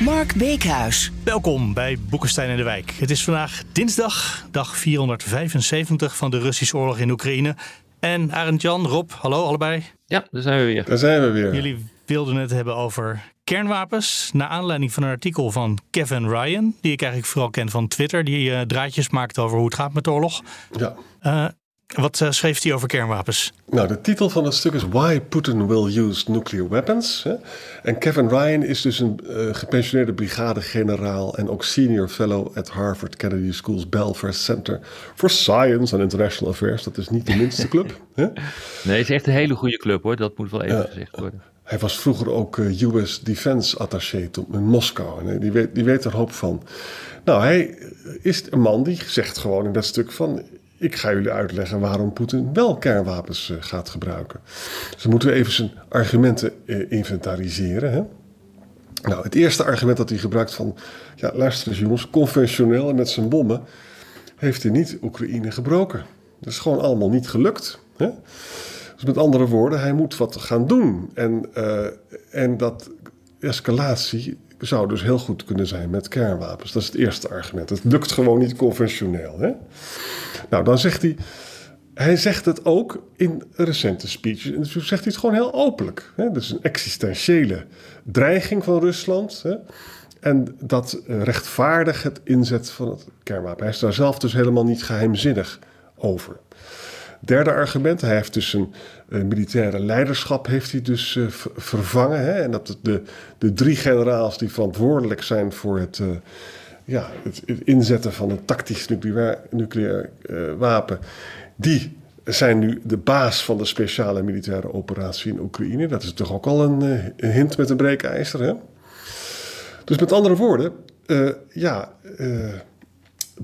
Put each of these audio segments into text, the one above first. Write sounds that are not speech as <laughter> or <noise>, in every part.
Mark Beekhuis. Welkom bij Boekenstein en de Wijk. Het is vandaag dinsdag, dag 475 van de Russische oorlog in Oekraïne. En Arend Jan, Rob, hallo allebei. Ja, daar zijn we weer. Daar zijn we weer. Jullie wilden het hebben over kernwapens. Naar aanleiding van een artikel van Kevin Ryan, die ik eigenlijk vooral ken van Twitter, die uh, draadjes maakt over hoe het gaat met de oorlog. Ja. Uh, wat uh, schreef hij over kernwapens? Nou, de titel van het stuk is Why Putin Will Use Nuclear Weapons. Hè? En Kevin Ryan is dus een uh, gepensioneerde brigadegeneraal en ook senior fellow at Harvard Kennedy School's Belfer Center for Science and International Affairs. Dat is niet de minste club. <laughs> Hè? Nee, het is echt een hele goede club hoor. Dat moet wel even uh, gezegd worden. Hij was vroeger ook uh, US Defense Attaché in Moskou. En die weet, die weet er een hoop van. Nou, hij is een man die zegt gewoon in dat stuk van ik ga jullie uitleggen waarom Poetin wel kernwapens uh, gaat gebruiken. Dus dan moeten we even zijn argumenten uh, inventariseren. Hè? Nou, het eerste argument dat hij gebruikt van... Ja, luister eens jongens, conventioneel en met zijn bommen... heeft hij niet Oekraïne gebroken. Dat is gewoon allemaal niet gelukt. Hè? Dus met andere woorden, hij moet wat gaan doen. En, uh, en dat escalatie zou dus heel goed kunnen zijn met kernwapens. Dat is het eerste argument. Het lukt gewoon niet conventioneel. Hè? Nou, dan zegt hij. Hij zegt het ook in recente speeches. En dus zegt hij het gewoon heel openlijk. Hè? Is een existentiële dreiging van Rusland. Hè? En dat rechtvaardigt het inzet van het kernwapen. Hij is daar zelf dus helemaal niet geheimzinnig over. Derde argument, hij heeft dus een militaire leiderschap heeft hij dus uh, vervangen. Hè? En dat de, de drie generaals die verantwoordelijk zijn voor het, uh, ja, het, inzetten van een tactisch nucleair, nucleair wapen, die zijn nu de baas van de speciale militaire operatie in Oekraïne. Dat is toch ook al een, een hint met een breekijzer. Hè? Dus met andere woorden, ja,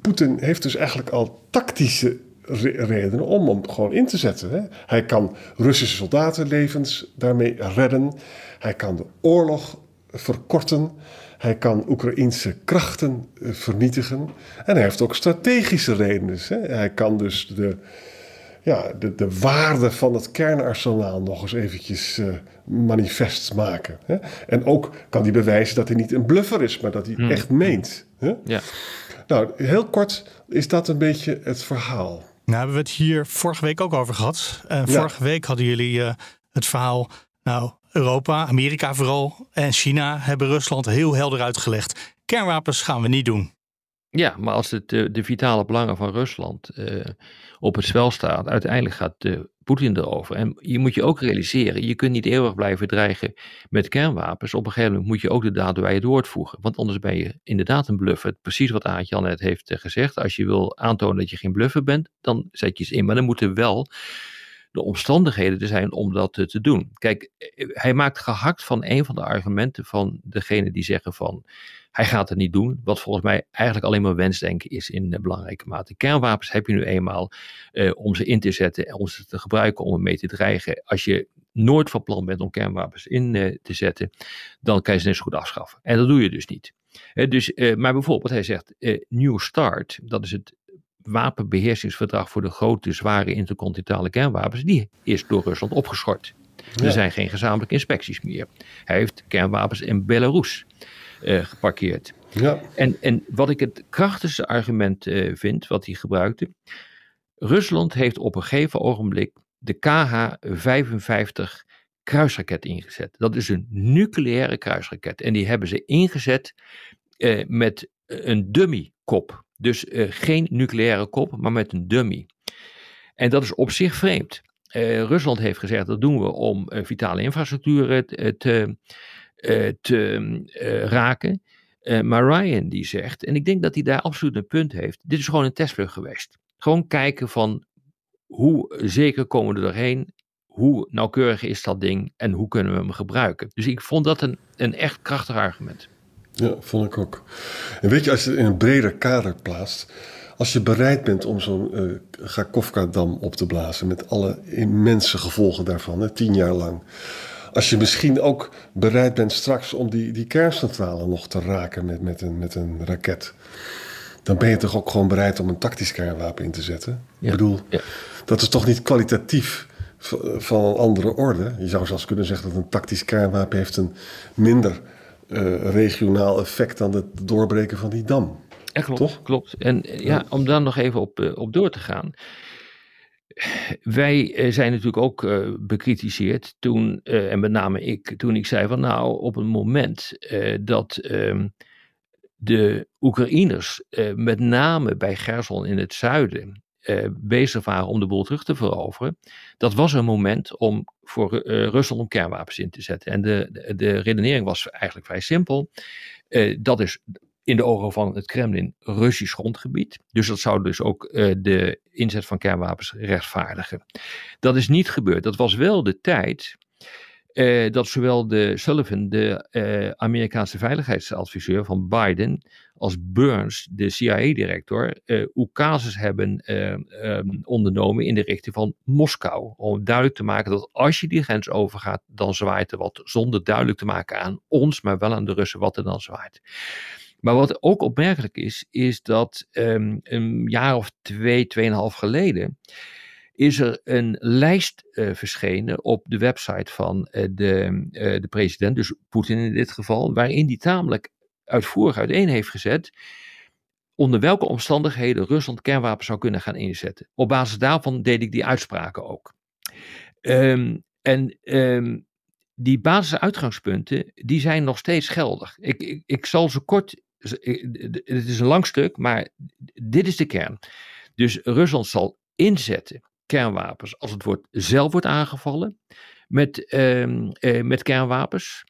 Poetin heeft dus eigenlijk al tactische redenen om hem gewoon in te zetten. Hè. Hij kan Russische soldatenlevens daarmee redden. Hij kan de oorlog verkorten. Hij kan Oekraïnse krachten vernietigen. En hij heeft ook strategische redenen. Hè. Hij kan dus de, ja, de, de waarde van het kernarsenaal nog eens eventjes uh, manifest maken. Hè. En ook kan hij bewijzen dat hij niet een bluffer is, maar dat hij hmm. echt meent. Hè. Ja. Nou, heel kort is dat een beetje het verhaal. Nou, hebben we het hier vorige week ook over gehad. En ja. vorige week hadden jullie uh, het verhaal. Nou, Europa, Amerika vooral en China hebben Rusland heel helder uitgelegd. Kernwapens gaan we niet doen. Ja, maar als het de, de vitale belangen van Rusland uh, op het spel staat, uiteindelijk gaat uh, Poetin erover. En je moet je ook realiseren, je kunt niet eeuwig blijven dreigen met kernwapens. Op een gegeven moment moet je ook de daden bij het woord voegen. Want anders ben je inderdaad een bluffer. Precies wat Aart-Jan net heeft uh, gezegd. Als je wil aantonen dat je geen bluffer bent, dan zet je ze in. Maar dan moeten wel de omstandigheden er zijn om dat te doen. Kijk, hij maakt gehakt van een van de argumenten van degene die zeggen van hij gaat het niet doen, wat volgens mij eigenlijk alleen maar wensdenken is in uh, belangrijke mate. Kernwapens heb je nu eenmaal uh, om ze in te zetten en om ze te gebruiken om mee te dreigen. Als je nooit van plan bent om kernwapens in uh, te zetten, dan kan je ze net zo goed afschaffen. En dat doe je dus niet. dus, maar bijvoorbeeld, hij zegt New Start, dat is het wapenbeheersingsverdrag voor de grote, zware intercontinentale kernwapens, die is door Rusland opgeschort. Ja. Er zijn geen gezamenlijke inspecties meer. Hij heeft kernwapens in Belarus uh, geparkeerd. Ja. En, en wat ik het krachtigste argument uh, vind, wat hij gebruikte. Rusland heeft op een gegeven ogenblik de KH-55 kruisraket ingezet. Dat is een nucleaire kruisraket. En die hebben ze ingezet uh, met een dummy kop. Dus uh, geen nucleaire kop, maar met een dummy. En dat is op zich vreemd. Uh, Rusland heeft gezegd dat doen we om uh, vitale infrastructuur te, te raken. maar Ryan die zegt, en ik denk dat hij daar absoluut een punt heeft, dit is gewoon een testvlucht geweest. Gewoon kijken van hoe zeker komen we er doorheen, hoe nauwkeurig is dat ding en hoe kunnen we hem gebruiken. Dus ik vond dat een, een echt krachtig argument. Ja, vond ik ook. En weet je, als je het in een breder kader plaatst, als je bereid bent om zo'n uh, Gakovka-dam op te blazen met alle immense gevolgen daarvan, hè, tien jaar lang. Als je misschien ook bereid bent straks om die, die kerncentrale nog te raken met, met, een, met een raket. Dan ben je toch ook gewoon bereid om een tactisch kernwapen in te zetten? Ik bedoel, ja. dat is toch niet kwalitatief van een andere orde? Je zou zelfs kunnen zeggen dat een tactisch kernwapen heeft een minder uh, regionaal effect dan het doorbreken van die dam. Ja, klopt. Toch? klopt. En ja, om daar nog even op, op door te gaan wij eh, zijn natuurlijk ook uh, bekritiseerd toen, uh, en met name ik, toen ik zei van nou, op het moment dat um, de Oekraïners met name bij Gerson in het zuiden bezig waren om de boel terug te veroveren, dat was een moment om voor Rusland om kernwapens in te zetten. En de, de, de redenering was eigenlijk vrij simpel. dat is in de ogen van het Kremlin Russisch grondgebied. Dus dat zou dus ook uh, de inzet van kernwapens rechtvaardigen. Dat is niet gebeurd. Dat was wel de tijd uh, dat zowel de Sullivan, de uh, Amerikaanse veiligheidsadviseur van Biden, als Burns, de CIA-director, uh, casus hebben um, ondernomen in de richting van Moskou. Om duidelijk te maken dat als je die grens overgaat, dan zwaait er wat. Zonder duidelijk te maken aan ons, maar wel aan de Russen wat er dan zwaait. Maar wat ook opmerkelijk is, is dat um, een jaar of twee, tweeënhalf geleden is er een lijst uh, verschenen op de website van uh, de, uh, de president, dus Poetin in dit geval, waarin die tamelijk uitvoerig uiteen heeft gezet onder welke omstandigheden Rusland kernwapens zou kunnen gaan inzetten. Op basis daarvan deed ik die uitspraken ook. Um, en um, die basisuitgangspunten, die zijn nog steeds geldig. Ik, ik, ik zal ze kort het is een lang stuk, maar dit is de kern. Dus Rusland zal inzetten kernwapens als het wordt, zelf wordt aangevallen met, uh, uh, met kernwapens.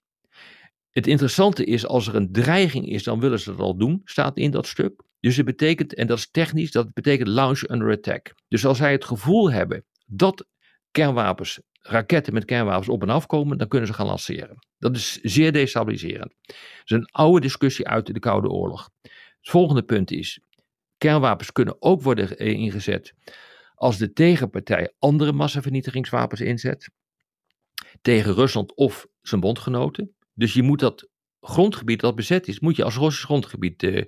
Het interessante is, als er een dreiging is, dan willen ze dat al doen, staat in dat stuk. Dus het betekent, en dat is technisch, dat betekent launch under attack. Dus als zij het gevoel hebben dat kernwapens raketten met kernwapens op en af komen, dan kunnen ze gaan lanceren. Dat is zeer destabiliserend. Dat is een oude discussie uit de Koude Oorlog. Het volgende punt is: kernwapens kunnen ook worden ingezet als de tegenpartij andere massavernietigingswapens inzet tegen Rusland of zijn bondgenoten. Dus je moet dat grondgebied dat bezet is, moet je als Russisch grondgebied uh,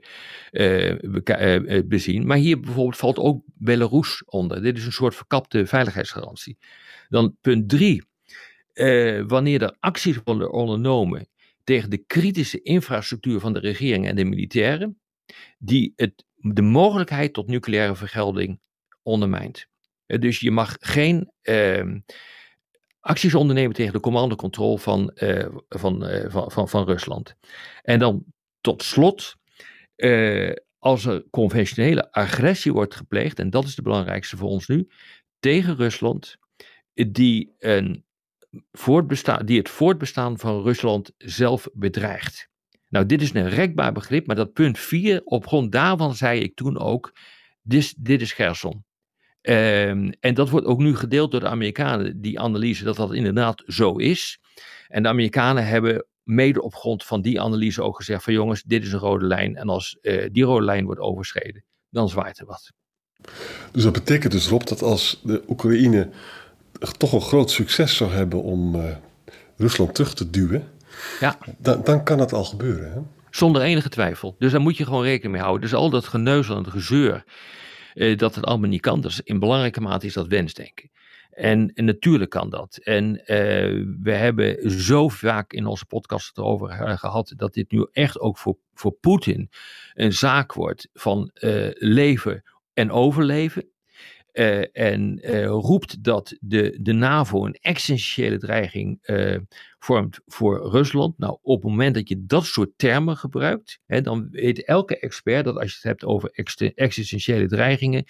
bezien. Maar hier bijvoorbeeld valt ook Belarus onder. Dit is een soort verkapte veiligheidsgarantie. Dan punt drie. Wanneer er acties worden ondernomen tegen de kritische infrastructuur van de regering en de militairen, die het, de mogelijkheid tot nucleaire vergelding ondermijnt. Uh, dus je mag geen uh, acties ondernemen tegen de commandocontrole van, uh, van, van, van, van, Rusland. En dan tot slot, als er conventionele agressie wordt gepleegd, en dat is de belangrijkste voor ons nu, tegen Rusland, die, een voortbestaan, die het voortbestaan van Rusland zelf bedreigt. Nou, dit is een rekbaar begrip, maar dat punt 4, op grond daarvan zei ik toen ook, dit, dit is Gerson. Um, en dat wordt ook nu gedeeld door de Amerikanen, die analyse, dat dat inderdaad zo is. En de Amerikanen hebben mede op grond van die analyse ook gezegd van jongens, dit is een rode lijn. En als uh, die rode lijn wordt overschreden, dan zwaait er wat. Dus dat betekent dus Rob dat als de Oekraïne toch een groot succes zou hebben om uh, Rusland terug te duwen, ja. dan, dan kan het al gebeuren. Hè? Zonder enige twijfel. Dus daar moet je gewoon rekening mee houden. Dus al dat geneuzel en gezeur, uh, dat het allemaal niet kan, dus in belangrijke mate is dat wensdenken. En, en, natuurlijk kan dat. En uh, we hebben zo vaak in onze podcast erover gehad dat dit nu echt ook voor, voor Poetin een zaak wordt van leven en overleven. Uh, en uh, roept dat de, de NAVO een essentiële dreiging uh, vormt voor Rusland. Nou, op het moment dat je dat soort termen gebruikt, hè, dan weet elke expert dat als je het hebt over existentiële dreigingen,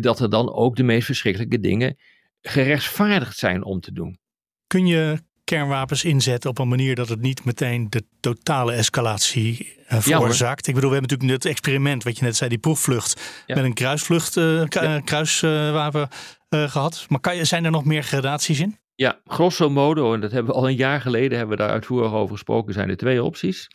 dat er dan ook de meest verschrikkelijke dingen gerechtvaardigd zijn om te doen. Kun je kernwapens inzetten op een manier dat het niet meteen de totale escalatie uh, veroorzaakt. Ja, ik bedoel, we hebben natuurlijk het experiment, wat je net zei, die proefvlucht met een kruisvlucht, uh, kruiswapen gehad. Maar kan je, zijn er nog meer gradaties in? Ja, grosso modo, en dat hebben we al een jaar geleden hebben we daar uitvoerig over gesproken, zijn er twee opties.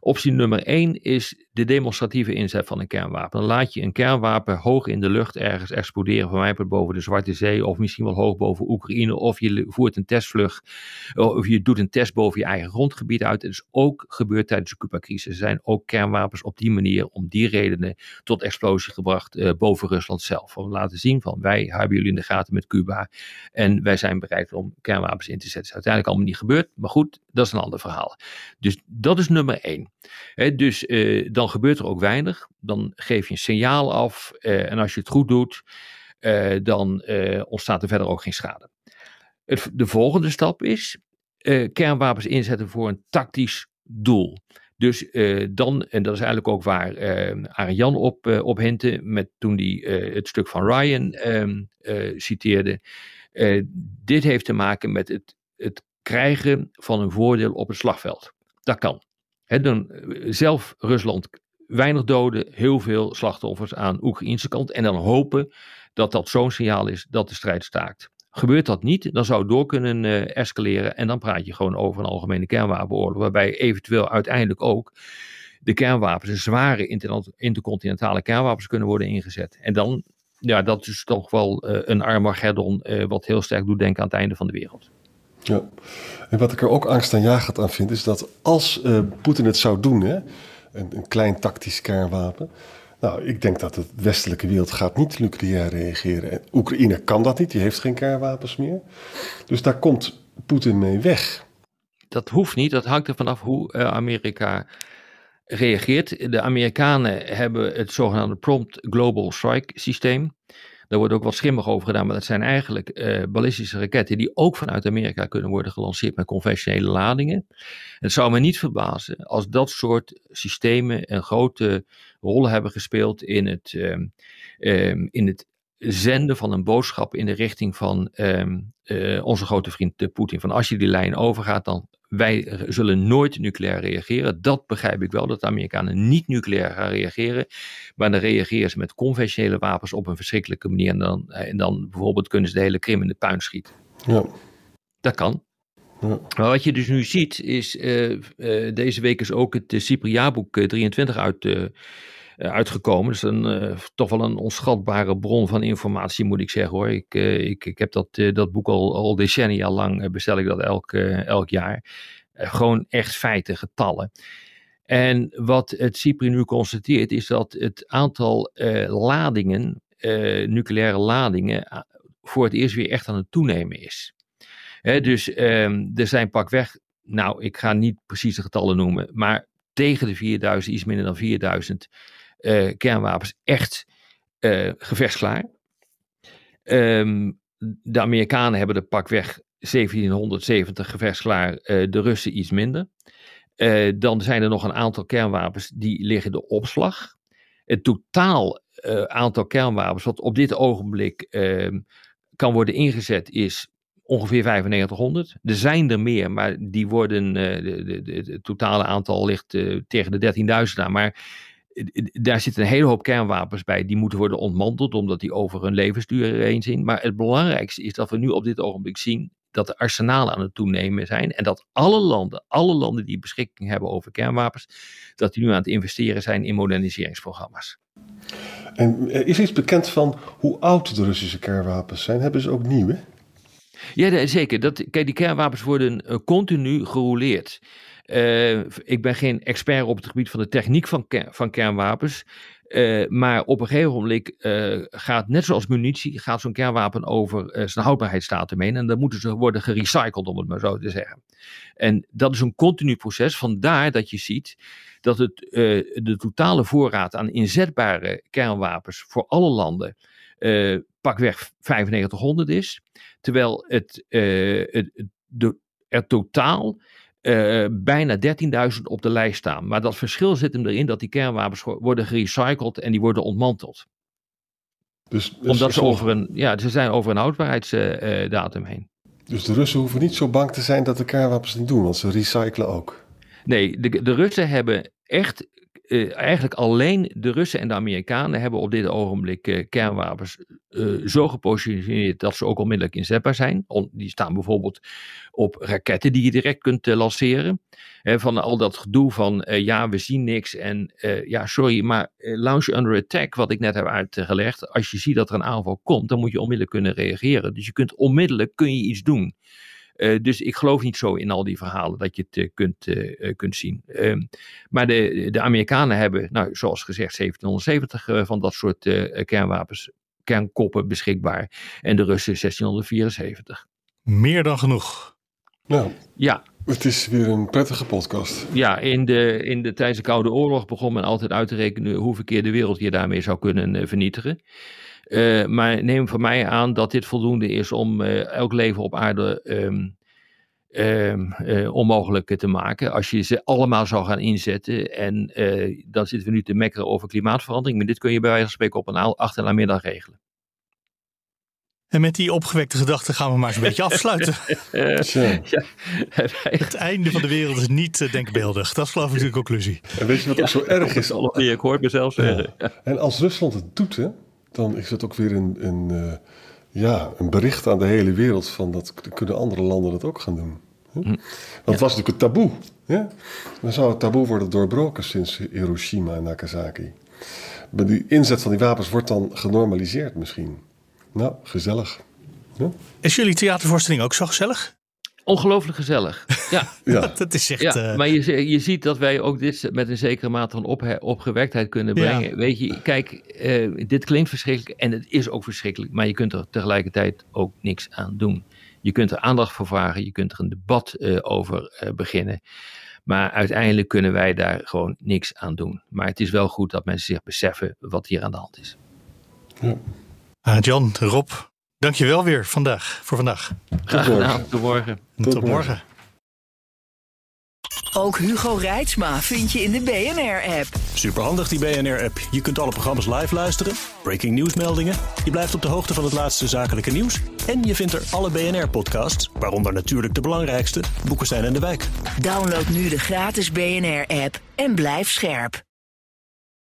Optie nummer één is de demonstratieve inzet van een kernwapen. Dan laat je een kernwapen hoog in de lucht ergens exploderen, van mij boven de Zwarte Zee, of misschien wel hoog boven Oekraïne, of je voert een testvlucht, of je doet een test boven je eigen grondgebied uit. Het is ook gebeurd tijdens de Cuba-crisis. Er zijn ook kernwapens op die manier, om die redenen, tot explosie gebracht uh, boven Rusland zelf. Om te laten zien van wij hebben jullie in de gaten met Cuba en wij zijn bereid om kernwapens in te zetten. Dat is uiteindelijk allemaal niet gebeurd, maar goed, dat is een ander verhaal. Dus dat is nummer één. Dus uh, dan gebeurt er ook weinig. Dan geef je een signaal af uh, en als je het goed doet, uh, dan ontstaat er verder ook geen schade. Het, de volgende stap is kernwapens inzetten voor een tactisch doel. Dus dan, en dat is eigenlijk ook waar Arjan op, op hintte, met, toen hij het stuk van Ryan ehm, citeerde. dit heeft te maken met het, het krijgen van een voordeel op het slagveld. Dat kan. Dan eh, zelf Rusland weinig doden, heel veel slachtoffers aan Oekraïnse kant. En dan hopen dat dat zo'n signaal is dat de strijd staakt. Gebeurt dat niet, dan zou het door kunnen uh, escaleren. En dan praat je gewoon over een algemene kernwapenoorlog. Waarbij eventueel uiteindelijk ook de kernwapens, de zware intercontinentale kernwapens kunnen worden ingezet. En dan, ja, dat is toch wel uh, een Armageddon, uh, wat heel sterk doet denken aan het einde van de wereld. Ja, en wat ik er ook angstaanjagend aan vind, is dat als uh, Poetin het zou doen, hè, een, een, klein tactisch kernwapen. Nou, ik denk dat de westelijke wereld gaat niet nucleair reageren. En Oekraïne kan dat niet, die heeft geen kernwapens meer. Dus daar komt Poetin mee weg. Dat hoeft niet, dat hangt er vanaf hoe uh, Amerika reageert. De Amerikanen hebben het zogenaamde Prompt Global Strike systeem. Daar wordt ook wat schimmig over gedaan, maar dat zijn eigenlijk uh, ballistische raketten die ook vanuit Amerika kunnen worden gelanceerd met conventionele ladingen. Het zou me niet verbazen als dat soort systemen een grote rol hebben gespeeld in het, uh, uh, in het zenden van een boodschap in de richting van uh, onze grote vriend Poetin. Van als je die lijn overgaat, dan wij zullen nooit nucleair reageren. Dat begrijp ik wel, dat de Amerikanen niet nucleair gaan reageren. Maar dan reageren ze met conventionele wapens op een verschrikkelijke manier. En dan, en dan bijvoorbeeld kunnen ze de hele Krim in de puin schieten. Ja. Dat kan. Ja. Maar wat je dus nu ziet, is uh, uh, deze week is ook het Cypriaboek 23 uit uh, uitgekomen. Dat is een, uh, toch wel een onschatbare bron van informatie, moet ik zeggen hoor. Ik, uh, ik, ik heb dat, dat boek al, al decennia lang, bestel ik dat elk, elk jaar. gewoon echt feiten, getallen. En wat het CIPRI nu constateert, is dat het aantal ladingen, nucleaire ladingen, voor het eerst weer echt aan het toenemen is. Dus um, er zijn pakweg, nou ik ga niet precies de getallen noemen, maar tegen de 4000, iets minder dan 4000 uh, kernwapens echt uh, gevechtsklaar. Um, de Amerikanen hebben de pakweg 1770 gevechtsklaar, uh, de Russen iets minder. dan zijn er nog een aantal kernwapens die liggen de opslag. Het totaal aantal kernwapens wat op dit ogenblik ehm, kan worden ingezet is ongeveer 9500. Er zijn er meer, maar die worden, het totale aantal ligt tegen de 13.000 aan. Maar daar zitten een hele hoop kernwapens bij die moeten worden ontmanteld omdat die over hun levensduur heen zien. Maar het belangrijkste is dat we nu op dit ogenblik zien dat de arsenalen aan het toenemen zijn en dat alle landen, alle landen die beschikking hebben over kernwapens, dat die nu aan het investeren zijn in moderniseringsprogramma's. En is iets bekend van hoe oud de Russische kernwapens zijn? Hebben ze ook nieuwe? Ja, zeker. Dat, kijk, die kernwapens worden uh, continu gerouleerd. Uh, ik ben geen expert op het gebied van de techniek van, van kernwapens. Uh, maar op een gegeven moment uh, gaat, net zoals munitie, gaat zo'n kernwapen over zijn houdbaarheidsdatum heen. En dan moeten ze worden gerecycled, om het maar zo te zeggen. En dat is een continu proces. Vandaar dat je ziet dat het, de totale voorraad aan inzetbare kernwapens voor alle landen pakweg 9500 is. Terwijl het, het de, er totaal uh, bijna 13.000 op de lijst staan. Maar dat verschil zit hem erin dat die kernwapens worden gerecycled en die worden ontmanteld. Dus, dus Omdat ze, over een, ja, ze zijn over een houdbaarheidsdatum uh, heen. Dus de Russen hoeven niet zo bang te zijn dat de kernwapens niet doen, want ze recyclen ook. Nee, de, de Russen hebben echt uh, eigenlijk alleen de Russen en de Amerikanen hebben op dit ogenblik uh, kernwapens uh, zo gepositioneerd dat ze ook onmiddellijk inzetbaar zijn. Die staan bijvoorbeeld op raketten die je direct kunt lanceren. Van al dat gedoe van ja, we zien niks en ja, sorry, maar launch under attack, wat ik net heb uitgelegd. Als je ziet dat er een aanval komt, dan moet je onmiddellijk kunnen reageren. Dus je kunt onmiddellijk kun je iets doen. Uh, dus ik geloof niet zo in al die verhalen dat je het uh, kunt, uh, kunt zien. Ehm, maar de, de Amerikanen hebben, nou, zoals gezegd, 1770 van dat soort kernwapens, kernkoppen beschikbaar. En de Russen 1674. Meer dan genoeg. Nou, ja. Het is weer een prettige podcast. Ja, in de, in de, tijdens de Koude Oorlog begon men altijd uit te rekenen hoe verkeerd de wereld je daarmee zou kunnen vernietigen. Uh, maar neem van mij aan dat dit voldoende is om uh, elk leven op aarde um, um, uh, onmogelijk te maken. Als je ze allemaal zou gaan inzetten. En dan zitten we nu te mekkeren over klimaatverandering. Maar dit kun je bij wijze van spreken op een achternamiddag regelen. En met die opgewekte gedachten gaan we maar eens een beetje <laughs> afsluiten. <laughs> ja, het einde van de wereld is niet denkbeeldig. Dat is geloof ik de conclusie. En weet je wat ook zo erg is? Ik hoor mezelf zeggen. Ja. En als Rusland het doet, hè, dan is het ook weer een, een, uh, ja, een bericht aan de hele wereld van dat kunnen andere landen dat ook gaan doen. Hm? Want het was natuurlijk een taboe. Hè? Dan zou het taboe worden doorbroken sinds Hiroshima en Nagasaki. Maar die inzet van die wapens wordt dan genormaliseerd misschien. Nou, gezellig. Is jullie theatervoorstelling ook zo gezellig? Ongelooflijk gezellig. Ja, <laughs> ja. <laughs> dat is echt. Ja, maar je, je ziet dat wij ook dit met een zekere mate van op, opgewektheid kunnen brengen. Ja. Weet je, kijk, uh, dit klinkt verschrikkelijk en het is ook verschrikkelijk, maar je kunt er tegelijkertijd ook niks aan doen. Je kunt er aandacht voor vragen, je kunt er een debat uh, over uh, beginnen. Maar uiteindelijk kunnen wij daar gewoon niks aan doen. Maar het is wel goed dat mensen zich beseffen wat hier aan de hand is. Ja. Ah, Jan, Rob, Dankjewel weer vandaag, voor vandaag. Graag gedaan. Tot morgen. Tot, Tot morgen. Ook Hugo Reitsma vind je in de BNR-app. Superhandig die BNR-app. Je kunt alle programma's live luisteren, breaking nieuwsmeldingen. Je blijft op de hoogte van het laatste zakelijke nieuws. En je vindt er alle BNR-podcasts, waaronder natuurlijk de belangrijkste, Boekestein en de Wijk. Download nu de gratis BNR-app en blijf scherp.